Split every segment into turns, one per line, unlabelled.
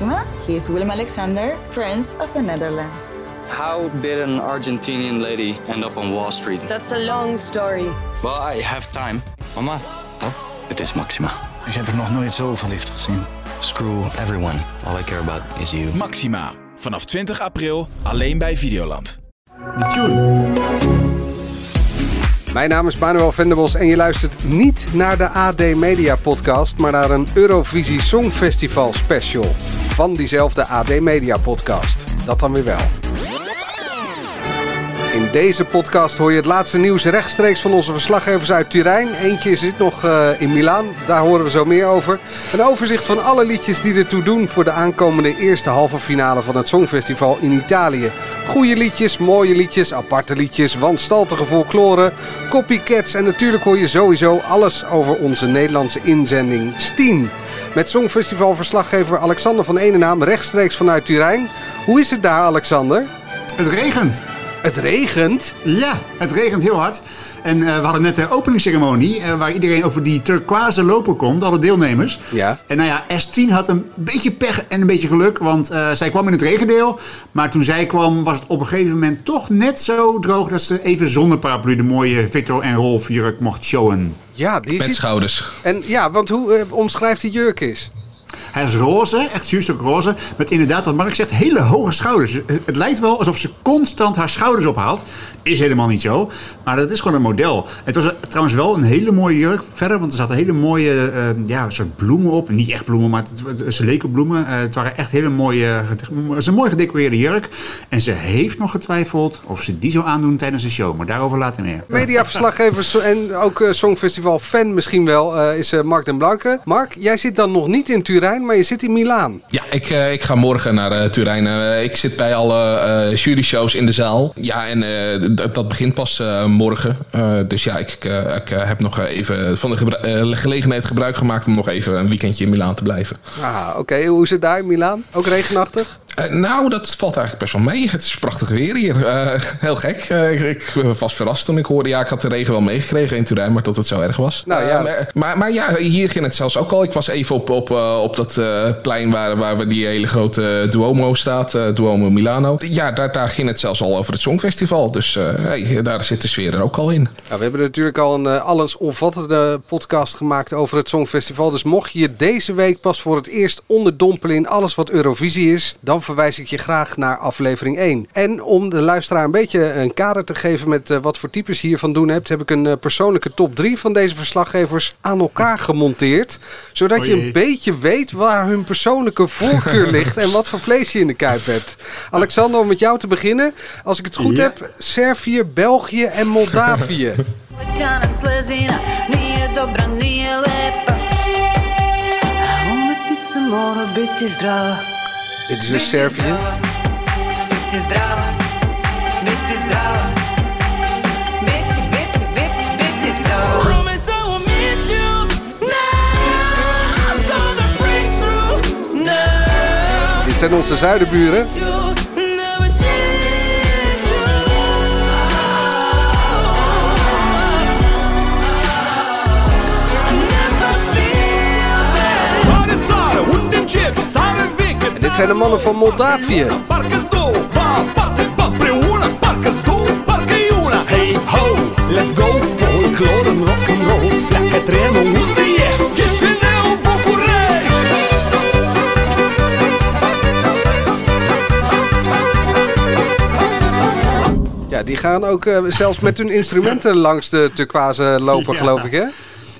Maxima. He is Willem Alexander, Prince of the Netherlands.
How did an Argentinian lady end up on Wall Street?
That's a long story.
Well, I have time.
Mama,
Oh, het is Maxima.
ik heb er nog nooit zo verliefd gezien.
Screw everyone. All I care about is you.
Maxima. Vanaf 20 april alleen bij Videoland.
De tune.
Mijn naam is Manuel Venderbos en je luistert niet naar de AD Media podcast, maar naar een Eurovisie Songfestival special van diezelfde AD Media podcast. Dat dan weer wel. In deze podcast hoor je het laatste nieuws rechtstreeks van onze verslaggevers uit Turijn. Eentje zit nog eh, in Milaan, daar horen we zo meer over. Een overzicht van alle liedjes die ertoe doen voor de aankomende eerste halve finale van het Songfestival in Italië. Goede liedjes, mooie liedjes, aparte liedjes, wanstaltige folklore, copycats en natuurlijk hoor je sowieso alles over onze Nederlandse inzending Steen. Met Songfestivalverslaggever Alexander van Enenaam rechtstreeks vanuit Turijn. Hoe is het daar, Alexander?
Het regent.
Het regent.
Ja, het regent heel hard. En eh, we hadden net de openingsceremonie, eh, waar iedereen over die turquoise loper komt, alle deelnemers.
Ja.
En nou ja, S10 had een beetje pech en een beetje geluk, want eh, zij kwam in het regendeel. Maar toen zij kwam, was het op een gegeven moment toch net zo droog dat ze even zonder paraplu de mooie Victor en Rolf jurk mocht showen.
Ja, die
Met
ziet...
schouders.
En ja, want hoe omschrijft die jurk is?
Hij is roze, echt zuurstuk roze, met inderdaad, wat Mark zegt, hele hoge schouders. Het- lijkt wel alsof ze constant haar schouders ophaalt. Is helemaal niet zo, maar dat is gewoon een model. Het was trouwens wel een hele mooie jurk verder, want er zaten hele mooie eh, ja, soort bloemen op. Niet echt bloemen, maar het, ze leken bloemen. Eh, het waren echt hele mooie, het is een mooi gedecoreerde jurk. En ze heeft nog getwijfeld of ze die zou aandoen tijdens de show, maar daarover later meer.
Mediaverslaggevers en ook eh, Songfestival fan misschien wel eh, is Mark den Blanke. Mark, jij zit dan nog niet in Turijn, maar je zit in Milaan.
Ja, ik, eh, ik ga morgen naar eh, Turijn. Eh, ik zit bij alle jury-shows in de zaal. Ja, en dat begint pas morgen. Dus ja, ik, ik heb nog even van de gebru- gelegenheid gebruik gemaakt om nog even een weekendje in Milaan te blijven.
Ah, oké. Hoe is het daar in Milaan? Ook regenachtig?
Eh, nou, dat valt eigenlijk best wel mee. Het is prachtig weer hier. Eh, heel gek. Eh, ik, ik was verrast toen ik hoorde... Ja, ik had de regen wel meegekregen in Turijn, maar dat het zo erg was.
Nou ja.
maar, maar, maar ja, hier ging het zelfs ook al. Ik was even op, op, op dat plein waar, waar we die hele grote Duomo staat. Duomo Milano. Ja, daar, daar ging het zelfs al over het Songfestival. Dus hey, daar zit de sfeer er ook al in.
Nou, we hebben natuurlijk al een allesomvattende podcast gemaakt over het Songfestival. Dus mocht je je deze week pas voor het eerst onderdompelen in alles wat Eurovisie is, dan verwijs ik je graag naar aflevering 1. En om de luisteraar een beetje een kader te geven met eh, wat voor types je hiervan doen hebt, heb ik een eh, persoonlijke top 3 van deze verslaggevers aan elkaar gemonteerd. Zodat je een beetje weet waar hun persoonlijke voorkeur ligt en wat voor vlees je in de kuip hebt. Alexander, om met jou te beginnen. Als ik het goed
Ja.
heb, Servië, België en Moldavië. Dit is dus Servië.
Biti zdrava, biti zdrava
zijn de mannen van Moldavië.
Hey ho, let's go, folklore en rock'n'roll. Lekker trainen, hoe je? Chisinau, Bucharest.
Ja, die gaan ook eh, zelfs met hun instrumenten langs de turquoise lopen,
Ja.
geloof ik, hè?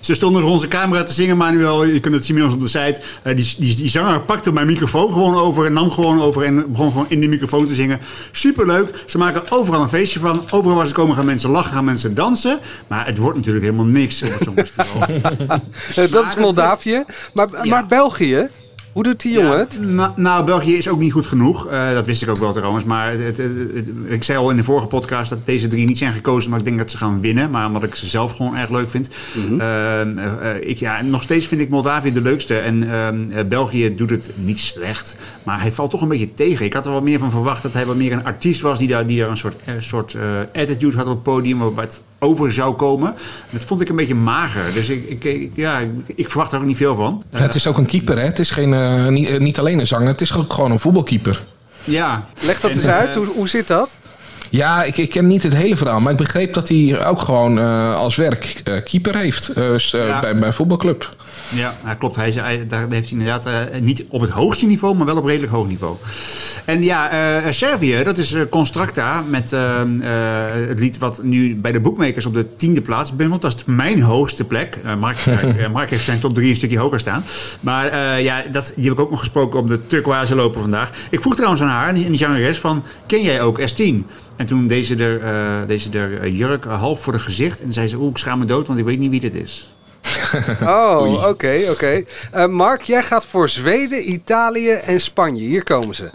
Ze stonden voor onze camera te zingen, Manuel. Je kunt het zien op de site. Eh, die, die, die zanger pakte mijn microfoon gewoon over en nam gewoon over en begon gewoon in die microfoon te zingen. Superleuk. Ze maken overal een feestje van. Overal waar ze komen gaan mensen lachen, gaan mensen dansen. Maar het wordt natuurlijk helemaal niks op het Songfestival.
Eh, dat is Moldavië. Maar,
Ja.
maar België, hoe doet die jongen het?
Nou, België is ook niet goed genoeg. Eh, dat wist ik ook wel trouwens. Maar het, het- het- het- ik zei al in de vorige podcast dat deze drie niet zijn gekozen. omdat ik denk dat ze gaan winnen. Maar omdat ik ze zelf gewoon erg leuk vind.
Mhm.
Ehm, eh, ik, ja, nog steeds vind ik Moldavië de leukste. En ehm, eh, België doet het niet slecht. Maar hij valt toch een beetje tegen. Ik had er wel meer van verwacht dat hij wel meer een artiest was. die daar, die daar een soort, soort eh, attitude had op het podium. Wat over zou komen. Dat vond ik een beetje mager. Dus ik, ik, ik- ja, ik, ik verwacht er ook niet veel van.
Het is ook een keeper, hè? Het is geen, eh, niet, eh, niet alleen een zanger, het is ook gewoon een voetbalkeeper.
Ja.
Leg dat
En,
eens uit,
eh,
hoe, hoe zit dat?
Ja, ik, ik ken niet het hele verhaal, maar ik begreep dat hij ook gewoon eh, als werk eh, keeper heeft
Ja.
bij, bij een voetbalclub.
Ja, klopt. Hij, daar heeft hij inderdaad niet op het hoogste niveau, maar wel op redelijk hoog niveau. En ja, Servië, dat is Constracta met eh, eh, het lied wat nu bij de bookmakers op de tiende plaats bungelt. Dat is mijn hoogste plek. Mark, Mark heeft zijn top drie een stukje hoger staan. Maar ja, dat, die heb ik ook nog gesproken op de turquoise loper vandaag. Ik vroeg trouwens aan haar, die die zangeres, van ken jij ook S10? En toen deed ze er, deed ze eh, jurk eh, half voor de gezicht. En zei ze, oeh, ik schaam me dood, want ik weet niet wie dit is.
Oh, oké, oké. Eh, Mark, jij gaat voor Zweden, Italië en Spanje. Hier komen ze.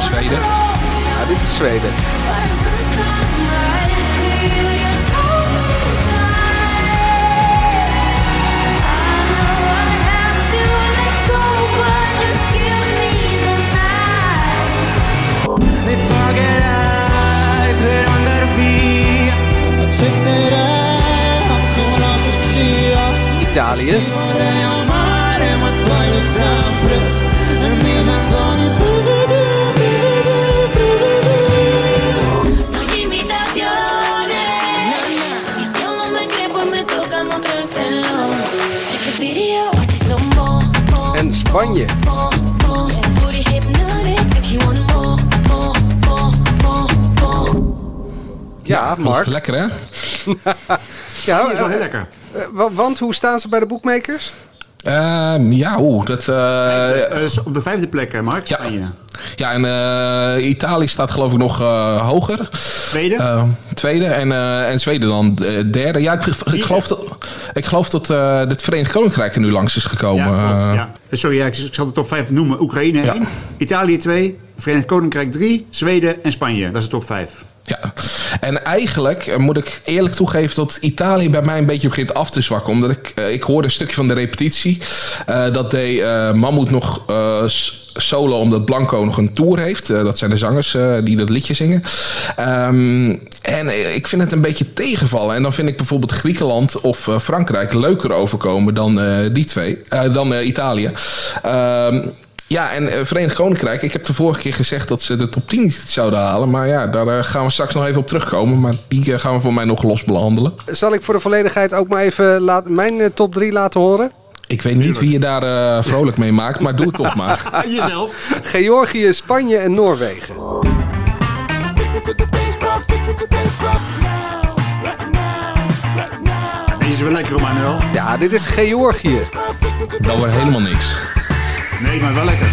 Zweden.
Ja, dit is Zweden.
More, more, more.
Ja, Mark.
Lekker, hè?
Ja,
is wel heel lekker.
Eh, wa- want hoe staan ze bij de bookmakers?
Ehm, ja, oeh, dat... eh,
Eh, op de vijfde plek, Mark,
Ja.
Spanje.
ja, en eh, Italië staat geloof ik nog eh, hoger.
Tweede?
Eh, tweede en, eh, en Zweden dan eh, derde. Ja, ik, ik geloof dat, ik geloof dat eh, het Verenigd Koninkrijk er nu langs is gekomen.
Ja, klopt,
Eh,
ja. Sorry, ja, ik ik zal de top 5 noemen. Oekraïne
Ja.
1, Italië 2, Verenigd Koninkrijk 3, Zweden en Spanje. Dat is de top 5.
Ja, en eigenlijk eh, moet ik eerlijk toegeven dat Italië bij mij een beetje begint af te zwakken. Omdat ik, eh, ik hoorde een stukje van de repetitie. eh, dat deed eh Mammoet nog solo omdat Blanco nog een tour heeft. Dat zijn de zangers die dat liedje zingen. Ehm, en ik vind het een beetje tegenvallen. En dan vind ik bijvoorbeeld Griekenland of Frankrijk leuker overkomen dan die twee. dan Italië. Ehm, ja, en eh, Verenigd Koninkrijk. Ik heb de vorige keer gezegd dat ze de top 10 niet zouden halen. Maar ja, daar eh, gaan we straks nog even op terugkomen. Maar die eh, gaan we voor mij nog los behandelen.
Zal ik voor de volledigheid ook maar even laat, mijn top 3 laten horen?
Ik weet niet wie je daar eh, vrolijk mee maakt, maar doe het toch maar.
Jezelf.
Georgië, Spanje en Noorwegen.
Deze is wel lekker, Manuel.
Ja, dit is Georgië.
Dat wordt helemaal niks.
Nee, maar wel lekker.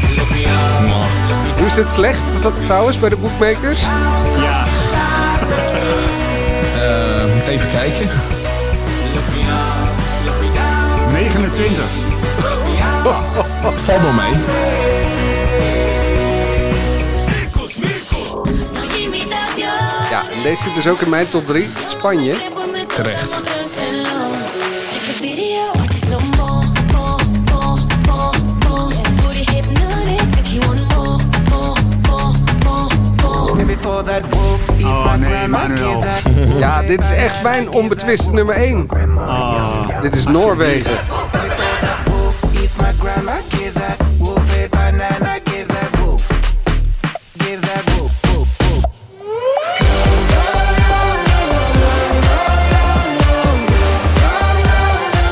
Hoe is het slecht dat, trouwens bij de bookmakers?
Ja.
Eh, even kijken.
29.
Valt wel mee.
Ja, en deze zit dus ook in mijn top 3. Spanje.
Terecht.
Oh, nee, Manuel.
Ja, dit is echt mijn onbetwiste nummer 1. Dit is Noorwegen.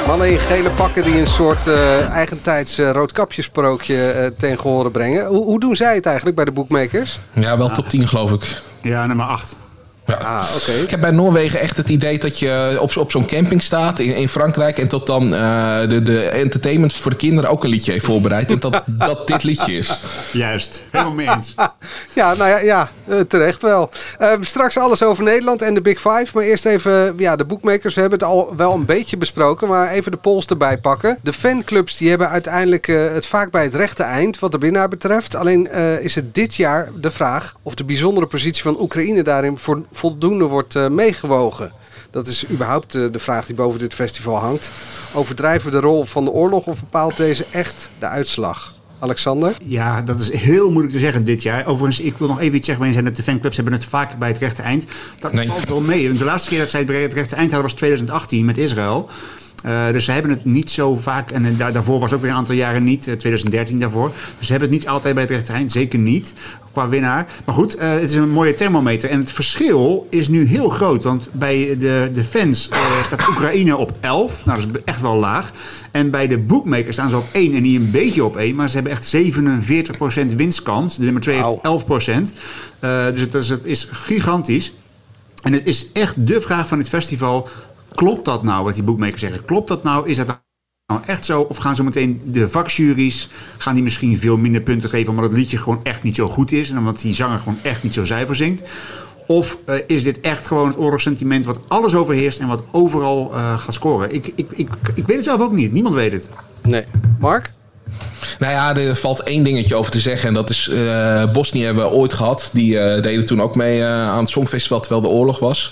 Mannen in gele pakken die een soort eh, eigentijds eh, roodkapjesprookje eh ten gehore brengen. Hoe, hoe doen zij het eigenlijk bij de bookmakers?
Ja, wel top 10 geloof ik.
Ja, nummer 8.
Ja.
Ah, oké.
Ik heb bij Noorwegen echt het idee dat je op, op zo'n camping staat in, in Frankrijk. En dat dan eh, de, de entertainment voor de kinderen ook een liedje heeft voorbereid. En dat dat dit liedje is.
Juist. Helemaal mee eens.
Ja, nou ja, ja eh, terecht wel. Ehm, straks alles over Nederland en de Big Five. Maar eerst even ja, de bookmakers. We hebben het al wel een beetje besproken. Maar even de polls erbij pakken. De fanclubs die hebben uiteindelijk eh, het vaak bij het rechte eind wat de winnaar betreft. Alleen eh, is het dit jaar de vraag of de bijzondere positie van Oekraïne daarin voor, voldoende wordt eh, meegewogen. Dat is überhaupt eh, de vraag die boven dit festival hangt. Overdrijven we de rol van de oorlog of bepaalt deze echt de uitslag? Alexander?
Ja, dat is heel moeilijk te zeggen dit jaar. Overigens, ik wil nog even iets zeggen. Zijn dat de fanclubs hebben het vaak bij het rechte eind. Dat
Nee.
valt wel mee. Want de laatste keer dat zij het bij het rechte eind hadden was 2018 met Israël. Eh, dus ze hebben het niet zo vaak. En eh, daar, daarvoor was ook weer een aantal jaren niet. eh, 2013 daarvoor. Dus ze hebben het niet altijd bij het rechte eind. Zeker niet qua winnaar. Maar goed, eh, het is een mooie thermometer. En het verschil is nu heel groot. Want bij de, de fans eh, staat Oekraïne op 11. Nou, dat is echt wel laag. En bij de bookmakers staan ze op 1. En niet een beetje op 1. Maar ze hebben echt 47% winstkans. De nummer 2 heeft 11%. Eh, dus het is, het is gigantisch. En het is echt de vraag van dit festival. Klopt dat nou, wat die boekmakers zeggen? Klopt dat nou? Is dat nou echt zo? Of gaan zo meteen de vakjuries... gaan die misschien veel minder punten geven... omdat het liedje gewoon echt niet zo goed is... en omdat die zanger gewoon echt niet zo zuiver zingt? Of eh, is dit echt gewoon het oorlogssentiment... wat alles overheerst en wat overal eh, gaat scoren? Ik, ik, ik, ik weet het zelf ook niet. Niemand weet het.
Nee. Mark?
Nou ja, er valt één dingetje over te zeggen. En dat is eh Bosnië hebben we ooit gehad. Die eh, deden toen ook mee eh, aan het Songfestival terwijl de oorlog was.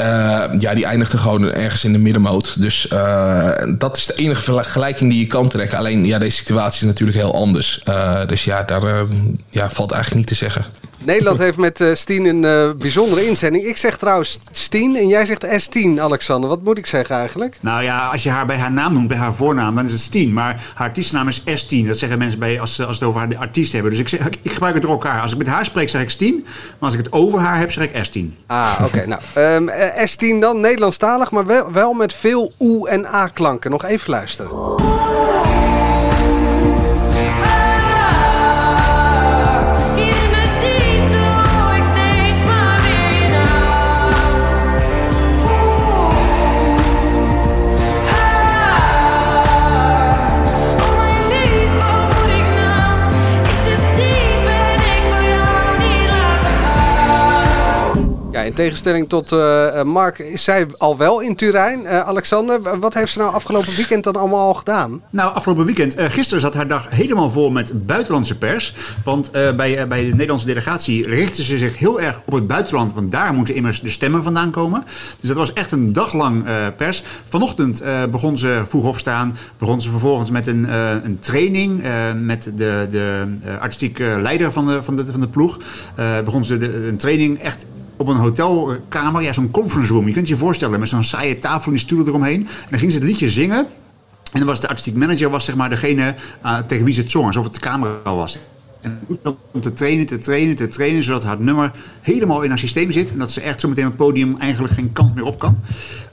Eh, ja, die eindigde gewoon ergens in de middenmoot. Dus eh, dat is de enige vergelijking die je kan trekken. Alleen ja, deze situatie is natuurlijk heel anders. Eh, dus ja, daar ja, valt eigenlijk niet te zeggen.
Nederland heeft met eh Stien een bijzondere inzending. Ik zeg trouwens Stien en jij zegt S10, Alexander. Wat moet ik zeggen eigenlijk?
Nou ja, als je haar bij haar naam noemt, bij haar voornaam, dan is het Stien. Maar haar artiestennaam is S10. Dat zeggen mensen bij, als, ze- als het over haar de artiest hebben. Dus ik, zeg, ik gebruik het door elkaar. Als ik met haar spreek, zeg ik Stien. Maar als ik het over haar heb, zeg ik S10.
Ah, oké. nou, ehm, eh, S10 dan, Nederlandstalig, maar wel, wel met veel oe- en a-klanken. Nog even luisteren. Tegenstelling tot eh, eh, Mark is zij al wel in Turijn. Eh, Alexander, wat heeft ze nou afgelopen weekend dan allemaal al gedaan?
Nou, afgelopen weekend. eh, gisteren zat haar dag helemaal vol met buitenlandse pers. Want bij, bij de Nederlandse delegatie richtte ze zich heel erg op het buitenland. Want daar moeten immers de stemmen vandaan komen. Dus dat was echt een dag lang eh, pers. Vanochtend begon ze vroeg opstaan. Begon ze vervolgens met een, een training met de, de artistieke leider van de, van de, van de ploeg. Begon ze de, een training echt op een hotelkamer, ja, zo'n conference room. Je kunt je voorstellen, met zo'n saaie tafel en die stoelen eromheen. En dan ging ze het liedje zingen. En dan was de artistiek manager was zeg maar degene eh, tegen wie ze het zong, alsof het de camera was. En om te trainen, te trainen, te trainen, zodat haar nummer helemaal in haar systeem zit. En dat ze echt zo meteen op het podium eigenlijk geen kant meer op kan.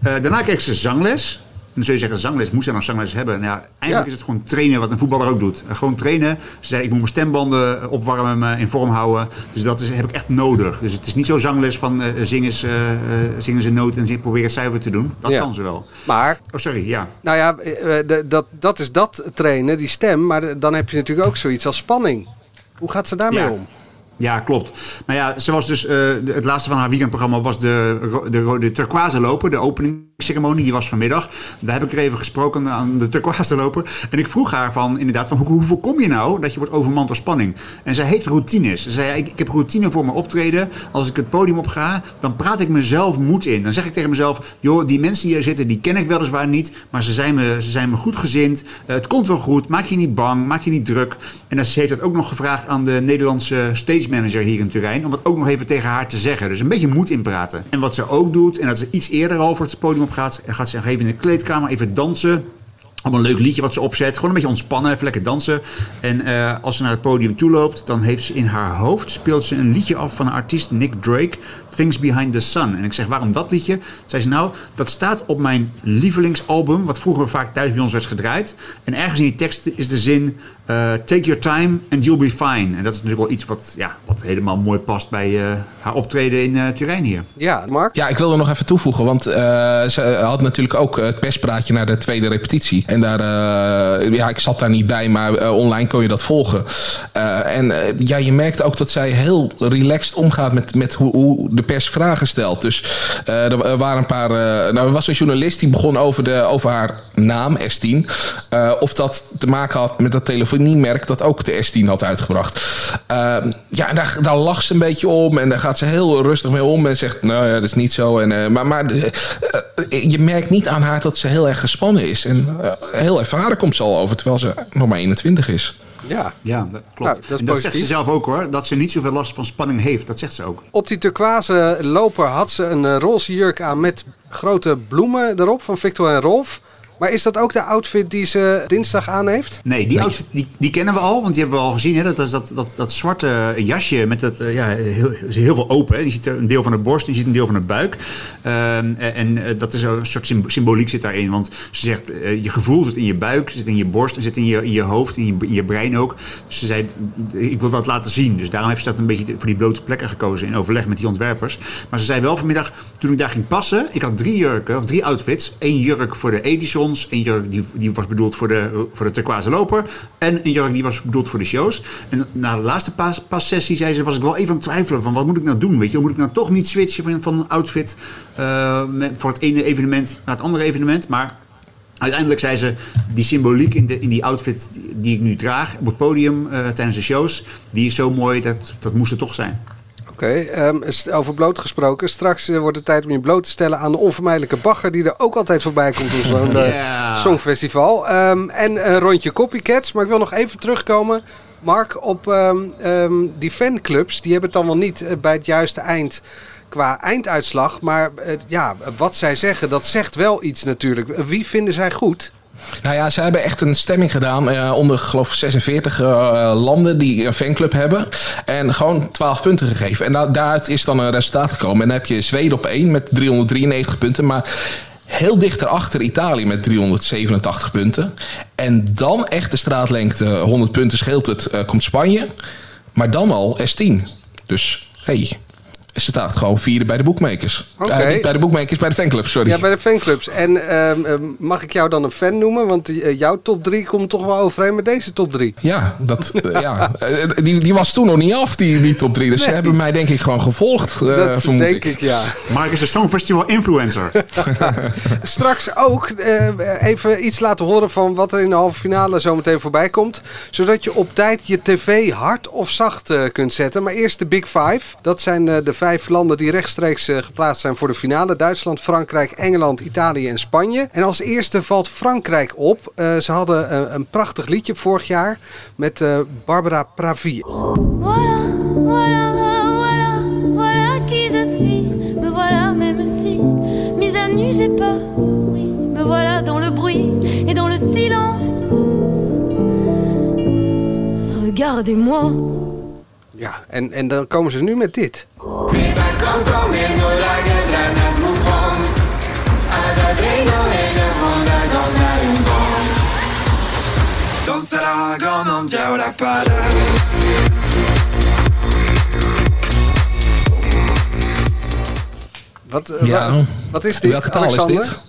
Eh, daarna kreeg ze zangles. Dan zul je zeggen, zangles, moest ze dan zangles hebben? Nou ja, eigenlijk
Ja.
is het gewoon trainen wat een voetballer ook doet. Eh, gewoon trainen. Ze zei, ik moet mijn stembanden opwarmen, me in vorm houden. Dus dat is, heb ik echt nodig. Dus het is niet zo zangles van eh eens, eh, eh, zing eens een noot en het cijfer te doen. Dat
Ja.
kan ze wel.
Maar,
Oh, sorry, ja.
nou ja, eh, eh, dat, dat is dat trainen, die stem. Maar dan heb je natuurlijk ook zoiets als spanning. Hoe gaat ze daarmee
Ja.
om?
Ja, klopt. Nou ja, ze was dus, eh, het laatste van haar weekendprogramma was de, de, de turquoise loper, de openingsceremonie, die was vanmiddag. Daar heb ik er even gesproken aan de turquoise loper. En ik vroeg haar van, inderdaad, van hoe, hoe voorkom je nou dat je wordt overmand door spanning? En zij heeft routines. Ze zei, ik, ik heb routine voor mijn optreden. Als ik het podium op ga, dan praat ik mezelf moed in. Dan zeg ik tegen mezelf, joh, die mensen die hier zitten, die ken ik weliswaar niet, maar ze zijn me, ze zijn me goed gezind. Eh, het komt wel goed, maak je niet bang, maak je niet druk. En ze heeft het ook nog gevraagd aan de Nederlandse stage manager hier in Turijn, om het ook nog even tegen haar te zeggen. Dus een beetje moed inpraten. En wat ze ook doet, en dat ze iets eerder over het podium op gaat, gaat ze even in de kleedkamer even dansen. Op een leuk liedje wat ze opzet. Gewoon een beetje ontspannen, even lekker dansen. En eh, als ze naar het podium toe loopt, dan heeft ze in haar hoofd speelt ze een liedje af van een artiest Nick Drake, Things Behind the Sun. En ik zeg, waarom dat liedje? Zei ze, nou, dat staat op mijn lievelingsalbum, wat vroeger vaak thuis bij ons werd gedraaid. En ergens in die tekst is de zin, eh, take your time and you'll be fine. En dat is natuurlijk wel iets wat, ja, wat helemaal mooi past bij eh, haar optreden in eh Turijn hier.
Ja, Mark?
Ja, ik wil er nog even toevoegen, want eh, ze had natuurlijk ook het perspraatje naar de tweede repetitie. En daar, eh, ja, ik zat daar niet bij, maar online kon je dat volgen. Eh, en ja, je merkt ook dat zij heel relaxed omgaat met, met hoe, hoe de pers vragen stelt. Dus eh, er wa- waren een paar. eh, nou, er was een journalist die begon over, de, over haar naam, S10. eh, of dat te maken had met dat telefoniemerk dat ook de S10 had uitgebracht. Ja, en daar, daar lacht ze een beetje om en daar gaat ze heel rustig mee om en zegt: Nou ja, dat is niet zo. En, maar maar je merkt niet aan haar dat ze heel erg gespannen is. En heel ervaren komt ze al over, terwijl ze nog maar 21 is.
Ja.
Ja, dat klopt.
Nou, dat is
en dat zegt ze zelf ook hoor, dat ze niet zoveel last van spanning heeft. Dat zegt ze ook.
Op die turquoise loper had ze een eh, roze jurk aan met grote bloemen erop van Victor en Rolf. Maar is dat ook de outfit die ze dinsdag aan heeft?
Nee, die outfit die, die kennen we al, want die hebben we al gezien. Hè? Dat is dat, dat, dat zwarte jasje met dat, eh, ja, heel, is heel veel open. Hè? Je ziet een deel van de borst en je ziet een deel van de buik. Ehm, en eh, dat is een soort symb- symboliek zit daarin. Want ze zegt, eh, je gevoel zit in je buik, zit in je borst en zit in je, in je hoofd, in je, in je brein ook. Dus ze zei, ik wil dat laten zien. Dus daarom heeft ze dat een beetje voor die blote plekken gekozen in overleg met die ontwerpers. Maar ze zei wel vanmiddag, toen ik daar ging passen, ik had drie jurken, of drie outfits. Eén jurk voor de Één jurk die, die was bedoeld voor de, voor de turquoise loper. En een jurk die was bedoeld voor de shows. En na de laatste pas, passessie zei ze, was ik wel even aan het twijfelen van wat moet ik nou doen? Weet je, moet ik nou toch niet switchen van, van een outfit eh, voor het ene evenement naar het andere evenement? Maar Uiteindelijk zei ze, die symboliek in, de, in die outfit die- die ik nu draag op het podium eh, tijdens de shows, die is zo mooi, dat, dat moest er toch zijn.
Oké, ehm, is over bloot gesproken. Straks eh, wordt het tijd om je bloot te stellen aan de onvermijdelijke bagger die er ook altijd voorbij komt op zo'n
Ja.
songfestival. Ehm, en een rondje copycats. Maar ik wil nog even terugkomen, Mark, op ehm, ehm, die fanclubs. Die hebben het dan wel niet eh, bij het juiste eind qua einduitslag. Maar eh, ja, wat zij zeggen, dat zegt wel iets natuurlijk. Wie vinden zij goed?
Nou ja, ze hebben echt een stemming gedaan eh, onder, geloof ik, 46 eh, landen die een fanclub hebben. En gewoon 12 punten gegeven. En da- daaruit is dan een resultaat gekomen. En dan heb je Zweden op 1 met 393 punten. Maar heel dicht erachter Italië met 387 punten. En dan echt de straatlengte, 100 punten scheelt het, eh, komt Spanje. Maar dan al S10. Dus, hey, ze staat gewoon vierde bij de boekmakers.
Oké.
Eh, niet bij de boekmakers, bij de fanclubs, sorry.
Ja, bij de fanclubs. En ehm, ehm, mag ik jou dan een fan noemen? Want eh, jouw top 3 komt toch wel overeen met deze top 3.
Ja, dat, eh, ja. Die, die was toen nog niet af, die, die top 3. Dus ze hebben mij denk ik gewoon gevolgd, eh,
dat
vermoed
denk
ik.
ik, ja.
Mark is de Songfestival influencer.
Straks ook eh, even iets laten horen van wat er in de halve finale zometeen voorbij komt. Zodat je op tijd je tv hard of zacht kunt zetten. Maar eerst de Big Five. Dat zijn eh, de vijf landen die rechtstreeks eh, geplaatst zijn voor de finale. Duitsland, Frankrijk, Engeland, Italië en Spanje. En als eerste valt Frankrijk op. Eh, ze hadden eh, een prachtig liedje vorig jaar met Barbara Pravi.
Voilà, voilà, voilà, qui je suis. Me voilà, même si mise à nu j'ai peur. Oui, me voilà dans le bruit et dans le silence. Regardez-moi.
Ja, en, en dan komen ze nu met dit. Wat, eh,
Ja.
wat is dit?
Welke taal
Alexander?
is dit?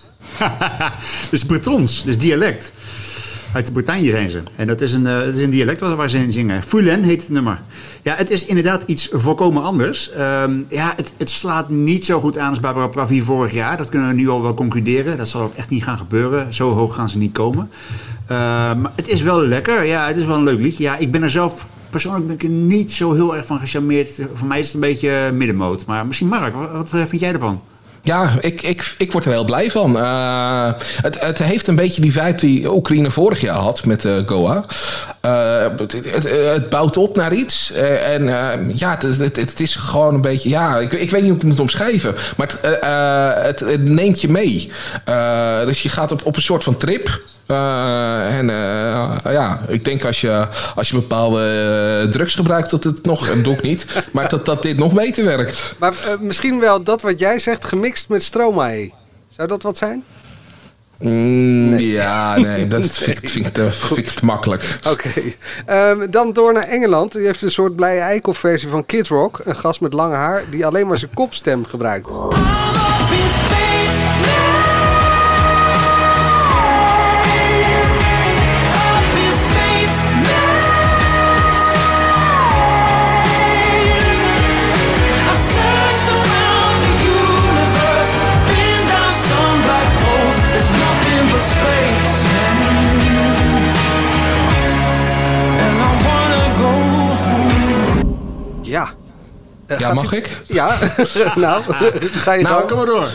Het is Bretons, dus dialect. Uit de Bretagne zijn ze. En dat is een, eh, dat is een dialect waar ze in zingen. Foulen heet het nummer. Ja, het is inderdaad iets volkomen anders. Ehm, ja, het, het slaat niet zo goed aan als Barbara Pravi vorig jaar. Dat kunnen we nu al wel concluderen. Dat zal ook echt niet gaan gebeuren. Zo hoog gaan ze niet komen. Ehm, maar het is wel lekker. Ja, het is wel een leuk liedje. Ja, ik ben er zelf... Persoonlijk ben ik niet zo heel erg van gecharmeerd. Voor mij is het een beetje middenmoot. Maar misschien Mark, wat, wat vind jij ervan?
Ja, ik, ik, ik word er heel blij van. Eh, het, het heeft een beetje die vibe die Oekraïne vorig jaar had met eh, Goa. Eh, het, het, bouwt op naar iets. En ja, het, het, het is gewoon een beetje... Ja, ik, ik weet niet hoe ik het moet omschrijven. Maar het, het, neemt je mee. Dus je gaat op, op een soort van trip... Eh, en eh, ja, ik denk als je, als je bepaalde eh, drugs gebruikt, dat het nog, en doe ik niet, maar dat, dat dit nog beter werkt.
Maar eh, misschien wel dat wat jij zegt gemixt met Stromae. Zou dat wat zijn?
Mm, Ja, nee, dat vind, ik- vind, ik te, vind ik te makkelijk.
Oké. Ehm, dan door naar Engeland. Die heeft een soort blije eikelversie versie van Kid Rock. Een gast met lange haar die alleen maar zijn kopstem gebruikt. Ja. Eh,
Ja, mag
u-
ik?
Ja, nou, ga je
Nou?
Kom maar door.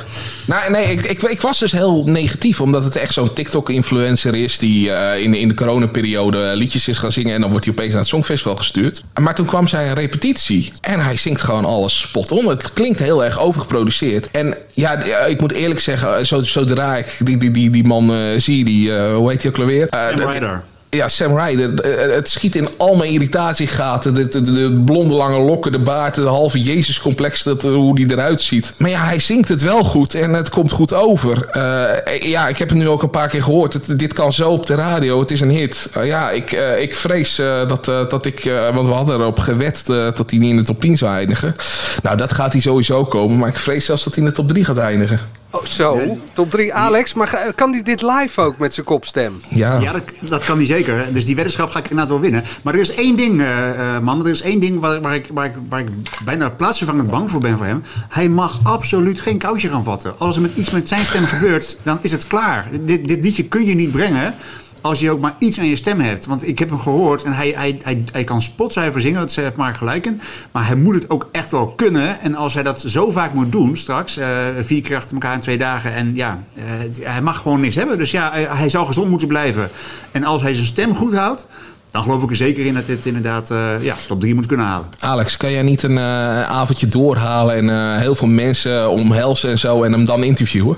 Nou, nee, ik, ik, ik was dus heel negatief. Omdat het echt zo'n TikTok-influencer is... die eh, in, in de coronaperiode liedjes is gaan zingen... en dan wordt hij opeens naar het Songfestival gestuurd. Maar toen kwam zijn repetitie. En hij zingt gewoon alles spot on. Het klinkt heel erg overgeproduceerd. En ja, ik moet eerlijk zeggen... zo- zodra ik die, die, die, die man eh, zie... Die, eh, hoe heet hij ook alweer? Eh,
Sam
dat-
Ryder.
Ja, Sam Ryder. Eh, Het schiet in al mijn irritatiegaten. De, de, de, de blonde lange lokken, de baard, de halve Jezus-complex, dat, eh, hoe die eruit ziet. Maar ja, hij zingt het wel goed en het komt goed over. Eh, ja, ik heb het nu ook een paar keer gehoord. Dit kan zo op de radio, het is een hit. Eh, ja, ik, eh, ik vrees eh, dat, eh, dat ik... eh, want we hadden erop gewet eh, dat hij niet in de top 10 zou eindigen. Nou, dat gaat hij sowieso komen. Maar ik vrees zelfs dat hij in de top 3 gaat eindigen.
Oh, zo, top 3 Alex. Maar ga- kan hij dit live ook met zijn kopstem?
Ja.
Ja, dat, dat kan hij zeker. Dus die weddenschap ga ik inderdaad wel winnen. Maar er is één ding, eh, eh, man. Er is één ding waar, waar, ik, waar, ik, waar ik bijna plaatsvervangend bang voor ben voor hem. Hij mag absoluut geen kousje gaan vatten. Als er met iets met zijn stem gebeurt, dan is het klaar. Dit, dit liedje kun je niet brengen als je ook maar iets aan je stem hebt. Want ik heb hem gehoord en hij, hij, hij, hij kan spotzuiver zingen, dat heeft maar gelijk in. Maar hij moet het ook echt wel kunnen. En als hij dat zo vaak moet doen straks, eh, vier keer achter elkaar in twee dagen. En ja, eh, hij mag gewoon niks hebben. Dus ja, hij, hij zal gezond moeten blijven. En als hij zijn stem goed houdt, dan geloof ik er zeker in dat dit inderdaad eh, ja, top 3 moet kunnen halen.
Alex, kan jij niet een eh, avondje doorhalen en eh, heel veel mensen omhelzen en zo en hem dan interviewen?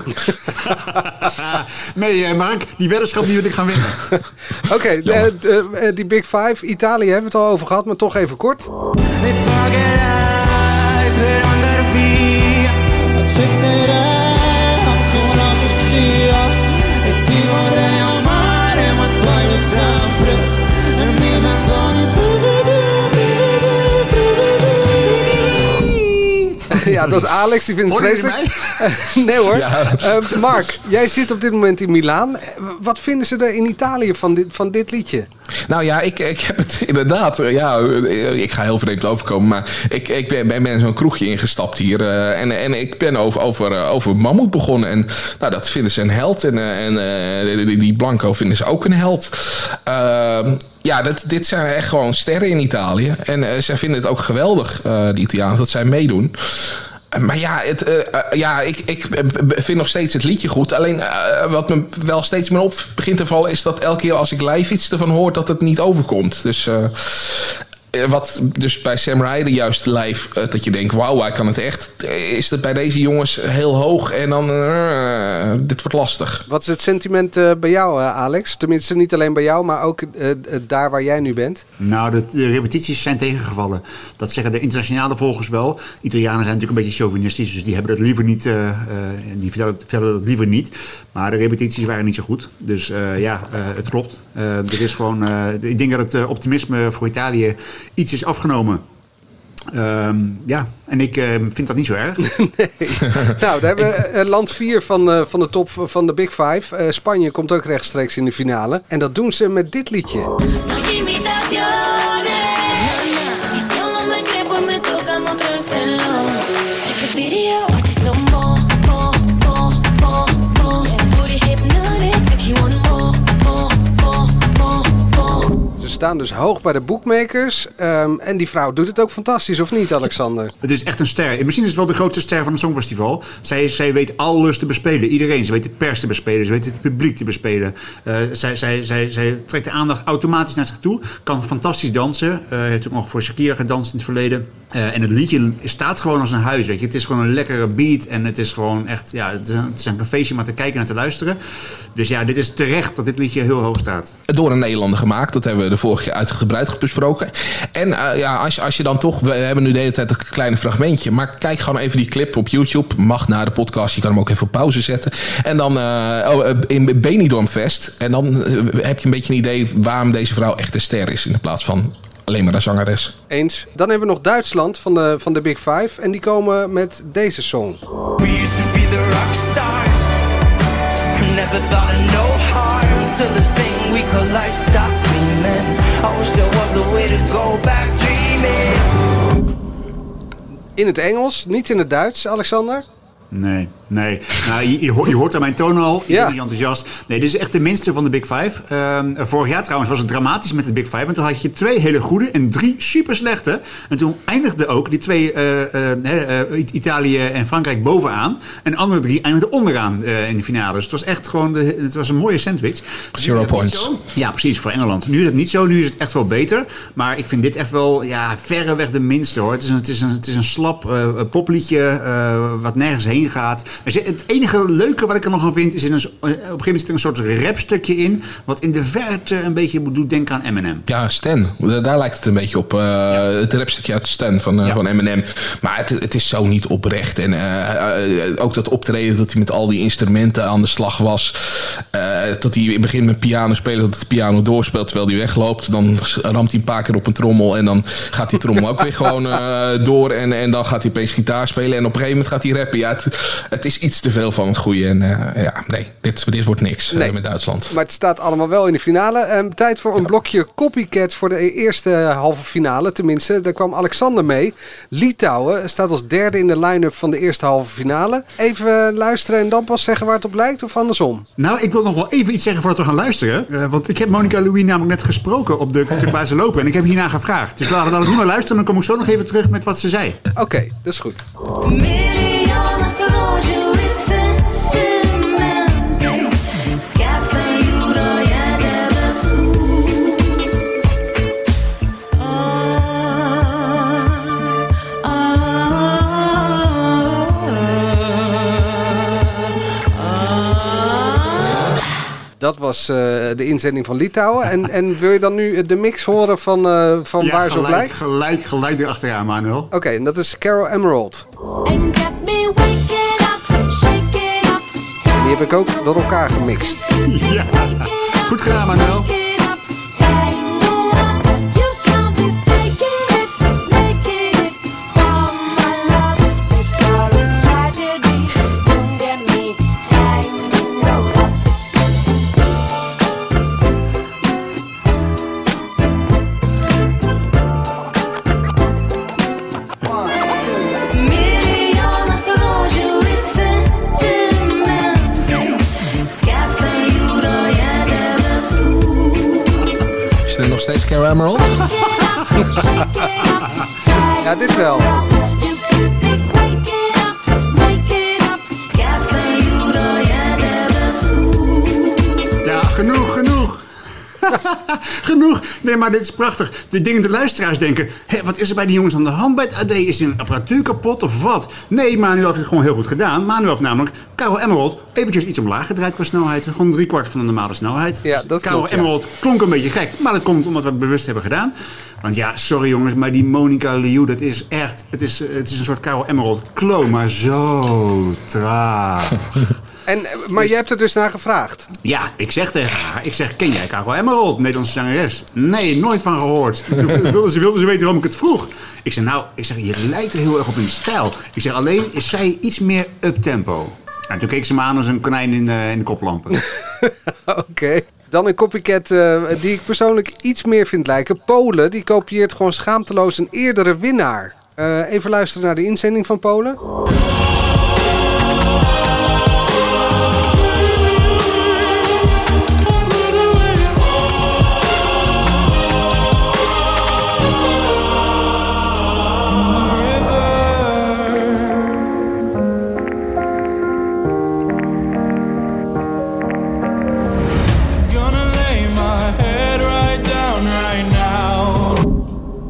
nee, Mark, die weddenschap die wil ik gaan winnen.
Oké, eh, die Big Five. Italië hebben we het al over gehad, maar toch even kort. ja, dat is Alex, die vindt het vreselijk. nee hoor.
Ja.
Eh, Mark, jij zit op dit moment in Milaan. Eh, Wat vinden ze er in Italië van dit, van dit liedje?
Nou ja, ik, ik heb het inderdaad. eh, Ja, eh, ik ga heel vreemd overkomen. Maar ik, ik ben, ben, ben zo'n kroegje ingestapt hier. eh, en, en ik ben over, over, over Mammoet begonnen. En nou, dat vinden ze een held. En, en eh, die, die Blanco vinden ze ook een held. Ehm, ja, dat, dit zijn echt gewoon sterren in Italië. En eh, zij vinden het ook geweldig, eh die Italianen, dat zij meedoen. Eh, Maar ja, het, ja ik, ik vind nog steeds het liedje goed. Alleen wat me wel steeds meer op begint te vallen... is dat elke keer als ik live iets ervan hoor... dat het niet overkomt. Dus... wat dus bij Sam Ryder juist live, eh, dat je denkt, wauw, hij kan het echt. eh, Is dat bij deze jongens heel hoog en dan, eh, dit wordt lastig.
Wat is het sentiment eh, bij jou, eh, Alex? Tenminste, niet alleen bij jou, maar ook eh, eh, daar waar jij nu bent.
Nou, de, de repetities zijn tegengevallen. Dat zeggen de internationale volgers wel. Italianen zijn natuurlijk een beetje chauvinistisch, dus die hebben dat liever niet. eh, eh, die vertellen, dat liever niet. Maar de repetities waren niet zo goed. Dus eh, ja, eh, het klopt. Eh, er is gewoon. eh, ik denk dat het eh, optimisme voor Italië iets is afgenomen. Ehm, ja, en ik eh, vind dat niet zo erg.
nou, we hebben eh, land 4 van, eh, van de top van de Big Five. Eh, Spanje komt ook rechtstreeks in de finale. En dat doen ze met dit liedje. Staan dus hoog bij de bookmakers. Ehm, en die vrouw doet het ook fantastisch, of niet, Alexander?
Het is echt een ster. Misschien is het wel de grootste ster van het Songfestival. Zij, zij weet alles te bespelen. Iedereen. Ze weet de pers te bespelen. Ze weet het publiek te bespelen. Eh, zij, zij, zij, zij trekt de aandacht automatisch naar zich toe. Kan fantastisch dansen. Eh, heeft ook nog voor Shakira gedanst in het verleden. Eh, en het liedje staat gewoon als een huis. Weet je. Het is gewoon een lekkere beat. En het is gewoon echt... Ja, het is een, het feestje om naar te kijken en te luisteren. Dus ja, dit is terecht dat dit liedje heel hoog staat.
Door een Nederlander gemaakt. Dat hebben we de vorige keer uitgebreid besproken. En eh, ja, als, als je dan toch... We hebben nu de hele tijd een kleine fragmentje. Maar kijk gewoon even die clip op YouTube. Mag naar de podcast. Je kan hem ook even op pauze zetten. En dan eh, oh, in Benidorm Fest. En dan heb je een beetje een idee waarom deze vrouw echt een ster is. In plaats van alleen maar een zangeres.
Eens. Dan hebben we nog Duitsland van de, van de Big Five. En die komen met deze song.
We used to be the rock stars Who never thought of no harm Till this thing we call life stopped dreaming I wish there was a way to go back dreaming
In het Engels, niet in het Duits, Alexander.
Nee. Nee, nou, je, je, hoort, je hoort aan mijn toon al. Ik
Ja.
ben niet enthousiast. Nee, dit is echt de minste van de Big Five. Ehm, vorig jaar trouwens was het dramatisch met de Big Five. Want toen had je twee hele goede en drie super slechte. En toen eindigden ook die twee, eh, eh, hè, eh, Italië en Frankrijk bovenaan. En de andere drie eindigden onderaan eh, in de finale. Dus het was echt gewoon de, het was een mooie sandwich.
Zero points.
Ja, precies, voor Engeland. Nu is het niet zo, nu is het echt wel beter. Maar ik vind dit echt wel ja, verreweg de minste hoor. Het is een, het is een, het is een slap popliedje eh, wat nergens heen gaat. Het enige leuke wat ik er nog aan vind, is in een, s- op een gegeven moment zit er een soort rapstukje in. Wat in de verte een beetje doet denken aan Eminem.
Ja, Stan. Daar lijkt het een beetje op. eh, Het rapstukje uit Stan van, eh,
Ja.
van Eminem. Maar het, het is zo niet oprecht. En eh, eh, ook dat optreden dat hij met al die instrumenten aan de slag was. eh, dat hij in het begin met piano speelt, dat de piano doorspeelt terwijl hij wegloopt. Dan ramt hij een paar keer op een trommel. En dan gaat die trommel ook weer gewoon eh, door. En, en dan gaat hij opeens gitaar spelen. En op een gegeven moment gaat hij rappen. Ja, het, het is iets te veel van het goede. En eh, ja, nee, dit, dit wordt niks eh,
Nee.
met Duitsland.
Maar het staat allemaal wel in de finale. Ehm, tijd voor een blokje copycats voor de eerste halve finale. Tenminste, daar kwam Alexander mee. Litouwen staat als derde in de line-up van de eerste halve finale. Even luisteren en dan pas zeggen waar het op lijkt of andersom.
Nou, ik wil nog wel even iets zeggen voordat we gaan luisteren. Eh, want ik heb Monica Louis namelijk net gesproken op de, ze lopen. En ik heb hierna gevraagd. Dus laten we dan nu maar luisteren. Dan kom ik zo nog even terug met wat ze zei.
Oké, dat is goed dat was eh, de inzending van Litouwen. En, en wil je dan nu eh, de mix horen van, uh, van waar ze op lijkt?
Gelijk, gelijk erachteraan, Manuel.
Oké, en dat is Carol Emerald.
En
die heb ik ook door elkaar gemixt.
Ja, goed gedaan, Manuel.
Steeds Carol Emerald?
Ja, dit wel.
genoeg. Nee, maar dit is prachtig. De dingen de luisteraars denken... Hé, wat is er bij die jongens aan de hand bij het AD? Is een apparatuur kapot of wat? Nee, Manuel heeft het gewoon heel goed gedaan. Manuel heeft namelijk Karel Emerald eventjes iets omlaag gedraaid qua snelheid. Gewoon drie kwart van de normale snelheid.
Ja, dat
Karel
klopt, ja.
Emerald klonk een beetje gek. Maar dat komt omdat we het bewust hebben gedaan. Want ja, sorry jongens, maar die Monica Liu, dat is echt... Het is, het is een soort Karel Emerald kloon, maar zo traag.
En, eh, maar jij hebt er dus naar gevraagd.
Ja, ik zeg tegen haar, ik zeg, ken jij Karel Emerald, Nederlandse zangeres? Nee, nooit van gehoord. Toen wilde ze, wilde ze weten waarom ik het vroeg. Ik zeg, nou, ik zeg, je lijkt er heel erg op in stijl. Ik zeg, alleen is zij iets meer up-tempo. En toen keek ze me aan als een konijn in, de- in de koplampen.
Oké. Dan een copycat eh, die ik persoonlijk iets meer vind lijken. Polen, die kopieert gewoon schaamteloos een eerdere winnaar. Eh, even luisteren naar de inzending van Polen.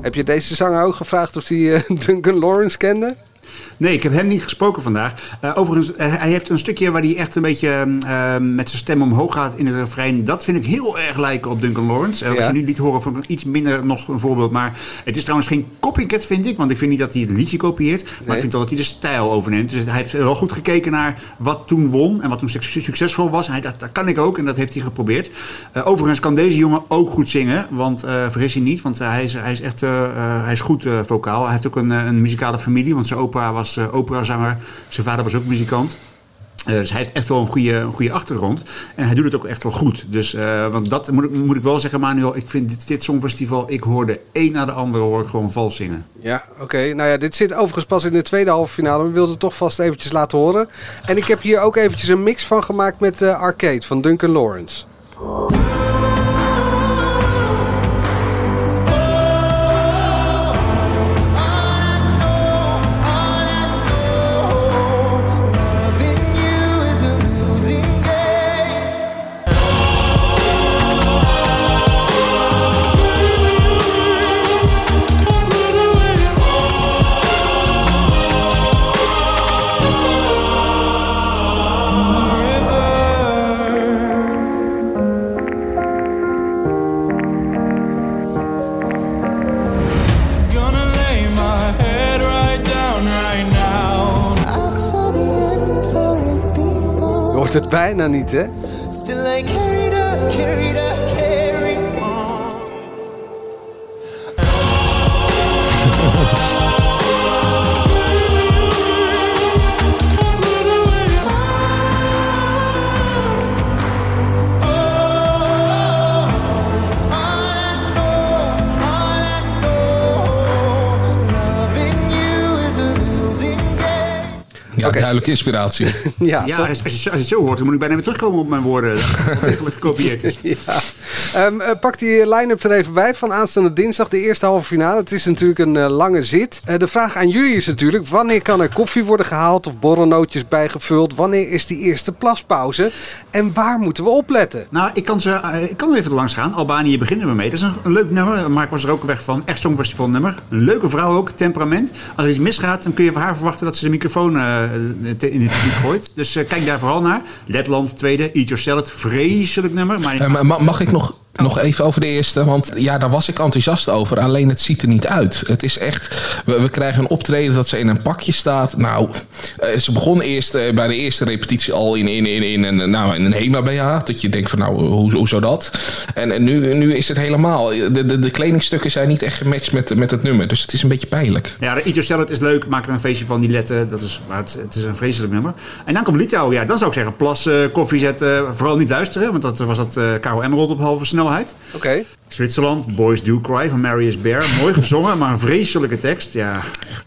Heb je deze zanger ook gevraagd of hij eh, Duncan Lawrence kende?
Nee, ik heb hem niet gesproken vandaag. Eh, overigens, eh, hij heeft een stukje waar hij echt een beetje eh, met zijn stem omhoog gaat in het refrein. Dat vind ik heel erg lijken op Duncan Lawrence. Eh,
Ja.
Wat je nu liet horen, vond ik iets minder nog een voorbeeld. Maar het is trouwens geen copycat, vind ik. Want ik vind niet dat hij het liedje kopieert. Maar
Nee.
ik vind wel dat hij de stijl overneemt. Dus hij heeft wel goed gekeken naar wat toen won en wat toen suc- succesvol was. En hij dacht, dat kan ik ook. En dat heeft hij geprobeerd. Overigens kan deze jongen ook goed zingen. Want vergis je niet, want hij, is, hij is echt hij is goed vocaal. Hij heeft ook een, een muzikale familie. Want zijn opa was eh, operazanger. Zijn vader was ook muzikant. Eh, dus hij heeft echt wel een goede, een goede achtergrond. En hij doet het ook echt wel goed. Dus, eh, want dat moet ik, moet ik wel zeggen, Manuel. Ik vind dit, dit Songfestival, ik hoor de een na de andere hoor ik gewoon vals zingen.
Ja, oké. Nou ja, dit zit overigens pas in de tweede halve finale. We wilden het toch vast eventjes laten horen. En ik heb hier ook eventjes een mix van gemaakt met eh, Arcade van Duncan Lawrence. Het bijna niet, hè?
Still I carried on, carried on,
duidelijke inspiratie.
Ja,
Ja, als, je, als je het zo hoort, dan moet ik bijna weer terugkomen op mijn woorden. Dat gekopieerd is.
Ja. Ehm, eh, pak die line-up er even bij van aanstaande dinsdag, de eerste halve finale. Het is natuurlijk een eh, lange zit. Eh, de vraag aan jullie is natuurlijk, wanneer kan er koffie worden gehaald of borrelnootjes bijgevuld? Wanneer is die eerste plaspauze? En waar moeten we opletten?
Nou, ik kan, ze, ik kan er even langs gaan. Albanië beginnen we mee. Dat is een, een leuk nummer. Mark was er ook weg van. Echt Songfestival nummer. Een leuke vrouw ook. Temperament. Als er iets misgaat, dan kun je van haar verwachten dat ze de microfoon eh, te- in het publiek gooit. Dus kijk daar vooral naar. Letland, tweede. Eat Your Salad. Vreselijk nummer. Maar
mag ik nog, nog even over de eerste? Want ja, daar was ik enthousiast over. Alleen het ziet er niet uit. Het is echt... We, krijgen een optreden dat ze in een pakje staat. Nou, eh, ze begon eerst eh, bij de eerste repetitie al in, in, in, in, een, nou, in een HEMA-BH. Dat je denkt van nou, hoe, hoezo dat? En, en nu, nu is het helemaal... De, de, kledingstukken zijn niet echt gematcht met, met het nummer. Dus het is een beetje pijnlijk.
Ja, de Eat Your Salad is leuk. Maak er een feestje van. Die letten. Dat is, maar het, is een vreselijk nummer. En dan komt Litouwen. Ja, dan zou ik zeggen plassen, koffie zetten. Vooral niet luisteren. Want dat was dat eh Karel op halve snelheid.
Oké.
Zwitserland, Boys Do Cry van Marius Bear. Mooi gezongen, maar een vreselijke tekst. Ja,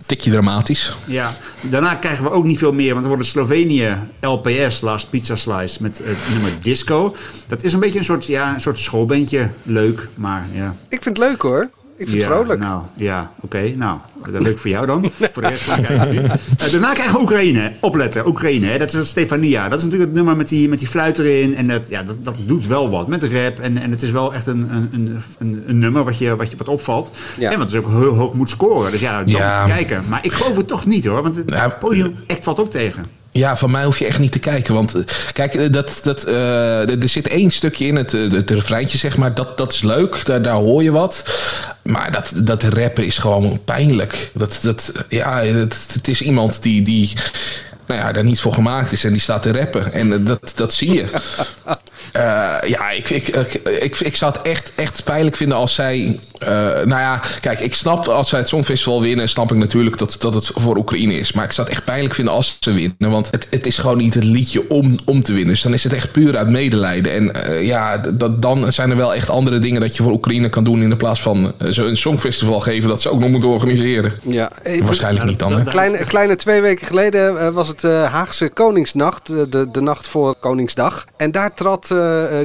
Tikje dramatisch.
ja. Daarna krijgen we ook niet veel meer. Want dan wordt het Slovenië LPS, Last Pizza Slice, met het nummer Disco. Dat is een beetje een soort, ja, een soort schoolbandje. Leuk, maar ja.
Ik vind het leuk hoor. Ik vind
ja,
het vrolijk.
Nou, ja, oké. Nou, dat leuk voor jou dan. voor de rest van. Eh, daarna krijgen we Oekraïne. Opletten, Oekraïne. Hè. Dat is Stefania. Dat is natuurlijk het nummer met die, met die fluit erin. En dat, ja, dat, dat doet wel wat met de rap. En, en het is wel echt een, een, een, een, een nummer wat je, wat je wat opvalt.
Ja.
En wat dus ook heel hoog moet scoren. Dus ja, dan
Ja.
moet je kijken. Maar ik geloof het toch niet hoor. Want het
Ja,
podium echt valt ook tegen.
Ja, van mij hoef je echt niet te kijken. Want eh, kijk, eh, dat, dat, eh, er zit één stukje in, het, het refreintje zeg maar. Dat, dat is leuk, daar, daar hoor je wat. Maar dat, dat rappen is gewoon pijnlijk. Dat, dat, ja, het, het is iemand die, die nou ja, daar niet voor gemaakt is en die staat te rappen. En dat, dat zie je. Eh, ja, ik, ik, ik, ik, ik zou het echt, echt pijnlijk vinden als zij... eh, nou ja, kijk, ik snap als zij het Songfestival winnen... snap ik natuurlijk dat, dat het voor Oekraïne is. Maar ik zou het echt pijnlijk vinden als ze winnen. Want het, het is gewoon niet het liedje om, om te winnen. Dus dan is het echt puur uit medelijden. En eh, ja, dat, dan zijn er wel echt andere dingen... dat je voor Oekraïne kan doen... in de plaats van eh, zo'n Songfestival geven... dat ze ook nog moeten organiseren.
Ja.
Waarschijnlijk niet dan, hè?
Kleine, kleine twee weken geleden was het eh, Haagse Koningsnacht, de, de nacht voor Koningsdag. En daar trad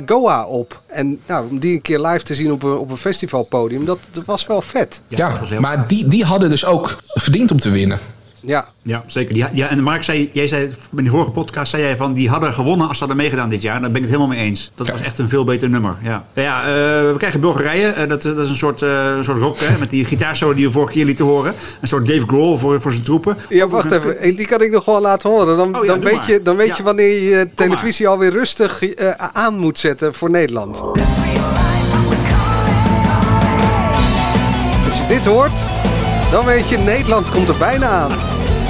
Goa op. En nou, om die een keer live te zien op een, op een festivalpodium, dat, dat was wel vet.
Ja,
heel
maar die, die hadden dus ook verdiend om te winnen.
Ja,
Ja, zeker. Die, ja, en Mark, zei, jij zei in de vorige podcast zei jij van die hadden gewonnen als ze hadden meegedaan dit jaar. Daar ben ik het helemaal mee eens. Dat was echt een veel beter nummer. Ja, ja eh, we krijgen Bulgarije. Eh, dat, dat is een soort, eh, een soort rock hè, met die gitaarsolo die we vorige keer lieten horen. Een soort Dave Grohl voor, voor zijn troepen.
ja wacht even. Die kan ik nog wel laten horen. Dan,
Oh ja,
dan, weet,
maar.
je, dan weet
Ja.
je wanneer je televisie alweer rustig eh, aan moet zetten voor Nederland. Als je dit hoort, dan weet je Nederland komt er bijna aan.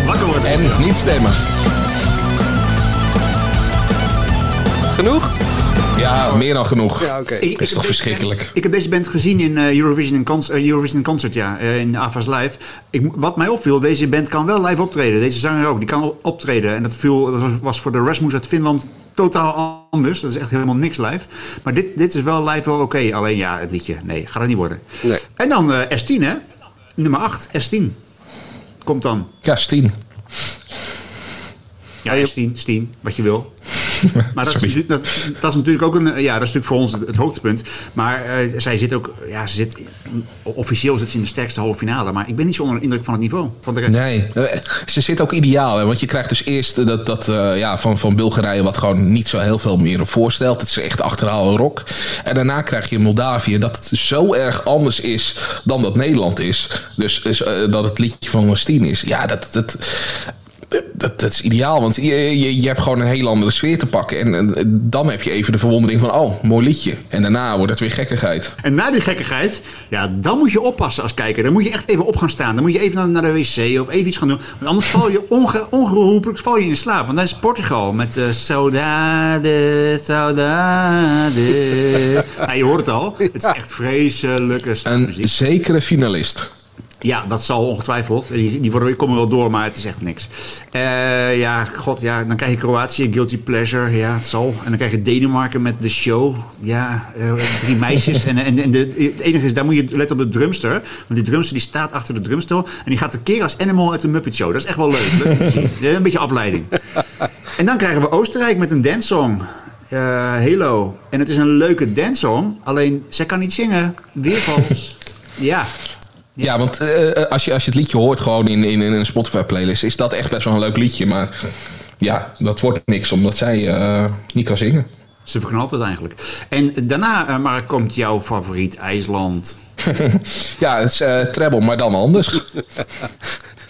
Wakker worden.
En niet stemmen.
Genoeg?
Ja, meer dan genoeg.
Ja, oké.
Ik-
is toch verschrikkelijk.
ik heb deze band gezien in eh, Eurovision, in Conc- eh, Eurovision in Concert, ja, eh, in AFAS Live. Ik, wat mij opviel, deze band kan wel live optreden. Deze zanger ook, die kan op- optreden. En dat, viel, dat was, was voor de Rasmus uit Finland totaal anders. Dat is echt helemaal niks live. Maar dit, dit is wel live wel oké. Alleen ja, het liedje, nee, gaat het niet worden.
Nee.
En dan eh S10, hè? Nummer 8, S10. Komt dan.
Ja, Stien.
Ja, S10, Stien, wat je wil. Maar dat is, dat, dat is natuurlijk ook een, ja, dat is natuurlijk voor ons het, het hoogtepunt. Maar eh, zij zit ook, ja, ze zit, officieel zit ze in de sterkste halve finale. Maar ik ben niet zo onder de indruk van het niveau. Van de rest.
Nee, eh, ze zit ook ideaal. Hè? Want je krijgt dus eerst dat, dat eh, ja, van, van Bulgarije wat gewoon niet zo heel veel meer voorstelt. Het is echt achterhaal rock. En daarna krijg je Moldavië dat het zo erg anders is dan dat Nederland is. Dus, dus, eh, dat het liedje van Steen is. Ja, dat... dat dat, dat is ideaal, want je, je, je hebt gewoon een heel andere sfeer te pakken. En, en dan heb je even de verwondering van, oh, mooi liedje. En daarna wordt het weer gekkigheid.
En na die gekkigheid, ja, dan moet je oppassen als kijker. Dan moet je echt even op gaan staan. Dan moet je even naar, naar de wc of even iets gaan doen. Want anders val je onge, ongeroepelijk val je in slaap. Want dan is Portugal met eh saudade, saudade. nou, je hoort het al. Het is echt vreselijke
Een zekere finalist.
Ja, dat zal ongetwijfeld. Die, die komen wel door, maar het is echt niks. Eh, ja, god, ja, dan krijg je Kroatië, Guilty Pleasure. Ja, het zal. En dan krijg je Denemarken met de show. Ja, eh, drie meisjes. en en, en de, het enige is, daar moet je letten op de drumster. Want die drumster die staat achter de drumstel. En die gaat de keer als animal uit de Muppet Show. Dat is echt wel leuk. een beetje afleiding. En dan krijgen we Oostenrijk met een dancesong. Eh, Halo. En het is een leuke dancesong. Alleen, zij kan niet zingen. Weer vals. Ja.
Ja, want eh, eh, als, je, als je het liedje hoort gewoon in, in, in een Spotify-playlist, is dat echt best wel een leuk liedje. Maar ja, dat wordt niks omdat zij eh, niet kan zingen.
Ze verknalt het eigenlijk. En daarna, eh, Mark, komt jouw favoriet IJsland.
ja, het is eh treble, maar dan anders.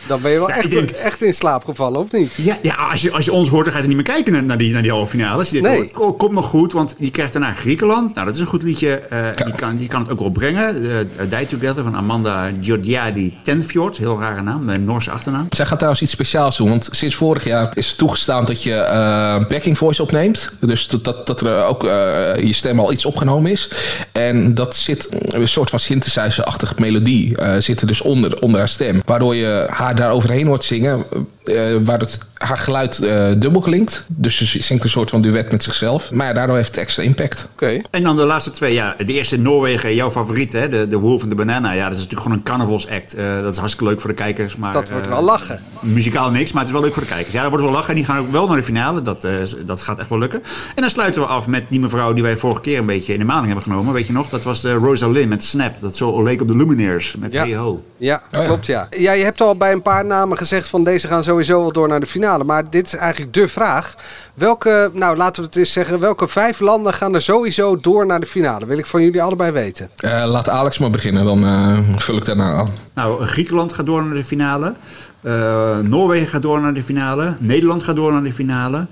Dan ben je wel
Ja,
echt,
ik denk-
echt in slaap gevallen, of niet?
Ja, ja als, je, als je ons hoort, dan ga je er niet meer kijken naar, naar die, naar die halve finales. Je
Nee.
hoort, komt nog goed, want je krijgt daarna Griekenland. Nou, dat is een goed liedje. eh, die, kan, die kan het ook wel brengen. Uh, Die Together van Amanda Giorgiadi Tenfjord. Heel rare naam, met een Noorse achternaam.
Zij gaat trouwens iets speciaals doen, want sinds vorig jaar is het toegestaan dat je eh, backing voice opneemt. Dus dat, dat, dat er ook eh, je stem al iets opgenomen is. En dat zit een soort van synthesizer-achtige melodie eh, zit er dus onder, onder haar stem. Waardoor je haar daar overheen hoort zingen, eh, waar het, haar geluid eh, dubbel klinkt. Dus ze zingt een soort van duet met zichzelf. Maar ja, daardoor heeft het extra impact.
Oké.
En dan de laatste twee. Ja, de eerste in Noorwegen, jouw favoriet, hè? De, de Wolf en de Banana. Ja, dat is natuurlijk gewoon een carnavalsact. Eh dat is hartstikke leuk voor de kijkers. Maar,
Dat wordt
eh,
wel lachen.
Muzikaal niks, maar het is wel leuk voor de kijkers. Ja, dat wordt wel lachen. En die gaan ook wel naar de finale. Dat, eh, dat gaat echt wel lukken. En dan sluiten we af met die mevrouw die wij vorige keer een beetje in de maling hebben genomen. Weet je nog? Dat was de Rosalind met Snap. Dat zo leek op de Lumineers met
Ja.
Hey Ho.
Ja,
Oh ja.
klopt ja. Ja, je hebt al bij een paar namen gezegd van deze gaan sowieso wel door naar de finale. Maar dit is eigenlijk de vraag. Welke, nou laten we het eens zeggen, welke vijf landen gaan er sowieso door naar de finale? Wil ik van jullie allebei weten.
Eh, laat Alex maar beginnen, dan eh, vul ik daarna aan.
Nou, Griekenland gaat door naar de finale. Eh, Noorwegen gaat door naar de finale. Nederland gaat door naar de finale.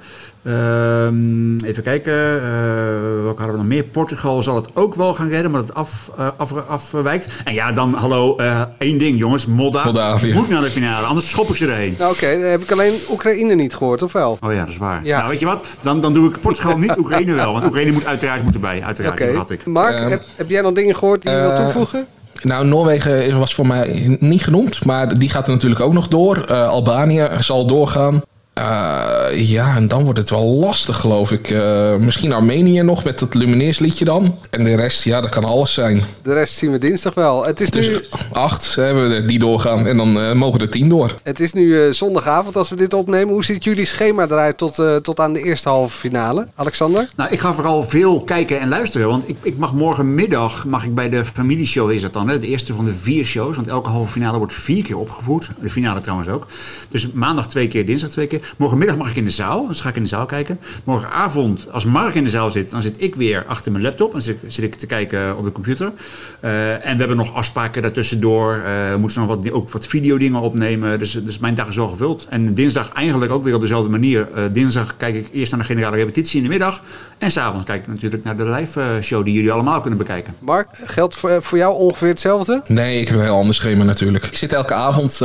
Ehm, even kijken. eh, welke hadden we nog meer? Portugal zal het ook wel gaan redden, maar het af, eh, af, afwijkt. En ja, dan hallo, eh, één ding jongens. Molda
Moldavië.
moet naar de finale, anders schop ik ze erheen.
Nou oké, dan heb ik alleen Oekraïne niet gehoord, of wel?
Oh ja, dat is waar.
Ja.
Nou, weet je wat? Dan, dan doe ik Portugal niet, Oekraïne wel. Want Oekraïne moet uiteraard moeten bij. Uiteraard,
Oké.
dat had ik.
Mark,
Ehm,
heb, heb jij nog dingen gehoord die je wil toevoegen?
Nou, Noorwegen was voor mij niet genoemd, maar die gaat er natuurlijk ook nog door. Eh, Albanië zal doorgaan. Eh, ja, en dan wordt het wel lastig, geloof ik. Eh, misschien Armenië nog met dat Lumineers liedje dan. En de rest, ja, dat kan alles zijn.
De rest zien we dinsdag wel. Het is
Dus
nu,
acht hebben we die doorgaan en dan eh, mogen er tien door.
het is nu eh, zondagavond als we dit opnemen. Hoe ziet jullie schema eruit tot, eh, tot aan de eerste halve finale? Alexander?
Nou, ik ga vooral veel kijken en luisteren. Want ik, ik mag morgenmiddag mag ik bij de familieshow is dat dan. Hè? De eerste van de vier shows. Want elke halve finale wordt vier keer opgevoerd. De finale trouwens ook. Dus maandag twee keer, dinsdag twee keer. Morgenmiddag mag ik in de zaal. Dus ga ik in de zaal kijken. Morgenavond, als Mark in de zaal zit, dan zit ik weer achter mijn laptop. En zit, zit ik te kijken op de computer. Eh, en we hebben nog afspraken daartussendoor. Eh we moeten nog wat, ook wat videodingen opnemen. Dus, dus mijn dag is wel gevuld. En dinsdag eigenlijk ook weer op dezelfde manier. Eh, dinsdag kijk ik eerst naar de generale repetitie in de middag. En s'avonds kijk ik natuurlijk naar de live eh, show die jullie allemaal kunnen bekijken.
Mark, geldt voor, voor jou ongeveer hetzelfde?
Nee, ik heb een heel ander schema natuurlijk. Ik zit elke avond, eh,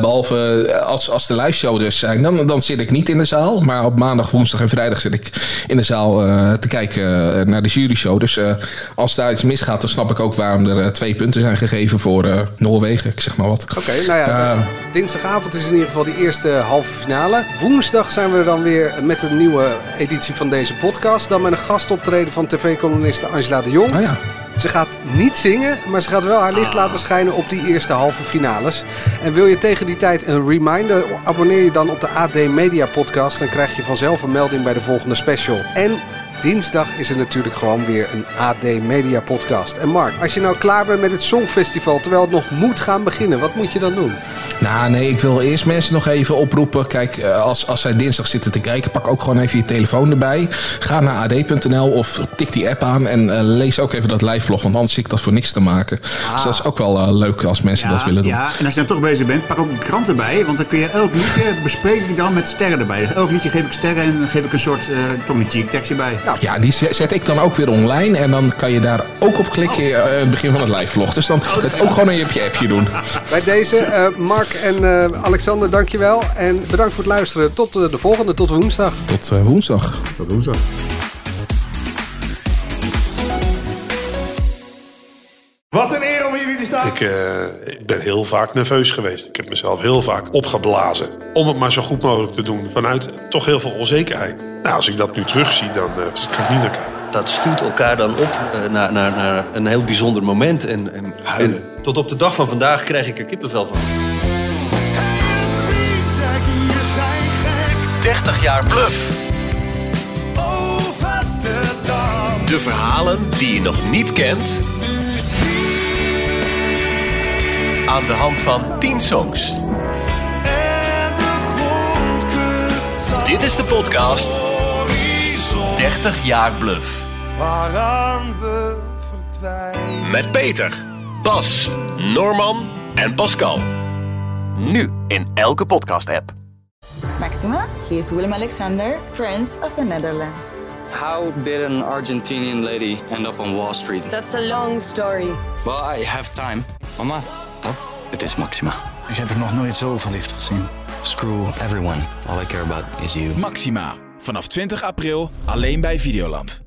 behalve als, als de live show dus zijn, dan, dan dan zit ik niet in de zaal. Maar op maandag, woensdag en vrijdag zit ik in de zaal eh, te kijken eh, naar de juryshow. Dus eh, als daar iets misgaat, dan snap ik ook waarom er twee punten zijn gegeven voor Noorwegen. Ik zeg maar wat.
Oké, nou ja, dinsdagavond is in ieder geval die eerste halve finale. Woensdag zijn we er dan weer met een nieuwe editie van deze podcast. Dan met een gastoptreden van tv-columniste Angela de Jong.
Oh ja.
Ze gaat niet zingen, maar ze gaat wel haar licht laten schijnen op die eerste halve finales. En wil je tegen die tijd een reminder, abonneer je dan op de AD Media Podcast. Dan krijg je vanzelf een melding bij de volgende special. En dinsdag is er natuurlijk gewoon weer een AD Media Podcast. En Mark, als je nou klaar bent met het Songfestival, terwijl het nog moet gaan beginnen, wat moet je dan doen?
Nou, nee, ik wil eerst mensen nog even oproepen. Kijk, eh, als, als zij dinsdag zitten te kijken, pak ook gewoon even je telefoon erbij. Ga naar ad.nl of tik die app aan en eh, lees ook even dat live vlog. Want anders zit ik dat voor niks te maken. Dus dat is ook wel eh, leuk als mensen dat willen doen.
Ja, en als je dan toch bezig bent, pak ook een krant erbij. Want dan kun je elk liedje bespreek ik dan met sterren erbij. Elk liedje geef ik sterren en dan geef ik een soort uh, Tommy Cheek tekstje bij.
Ja, die zet ik dan ook weer online. En dan kan je daar ook op klikken eh, in het begin van het live vlog. Dus dan het ook gewoon in je appje doen.
Bij deze, eh, Mark en eh, Alexander, dankjewel. En bedankt voor het luisteren. Tot de volgende, tot woensdag.
Tot woensdag.
Tot woensdag.
Wat een eer om hier te staan.
Ik, eh, ik ben heel vaak nerveus geweest. Ik heb mezelf heel vaak opgeblazen. Om het maar zo goed mogelijk te doen. Vanuit toch heel veel onzekerheid. Nou, als ik dat nu terugzie, dan uh, kan ik niet naar kijken.
Dat stuurt elkaar dan op uh, naar, naar, naar een heel bijzonder moment. En, en, en, tot op de dag van vandaag krijg ik er kippenvel van.
30 jaar bluff. De verhalen die je nog niet kent. Aan de hand van 10 songs. Dit is de podcast 30 jaar bluff.
Waaraan we verdwijnen.
Met Peter, Bas, Norman en Pascal. Nu in elke podcast-app.
Maxima, he is Willem Alexander, Prince of the Netherlands.
How did an Argentinian lady end up on Wall Street?
That's a long story.
Well, I have time.
Mama,
Oh, het is Maxima.
ik heb er nog nooit zo verliefd gezien.
Screw everyone. All I care about is you.
Maxima. Vanaf 20 april alleen bij Videoland.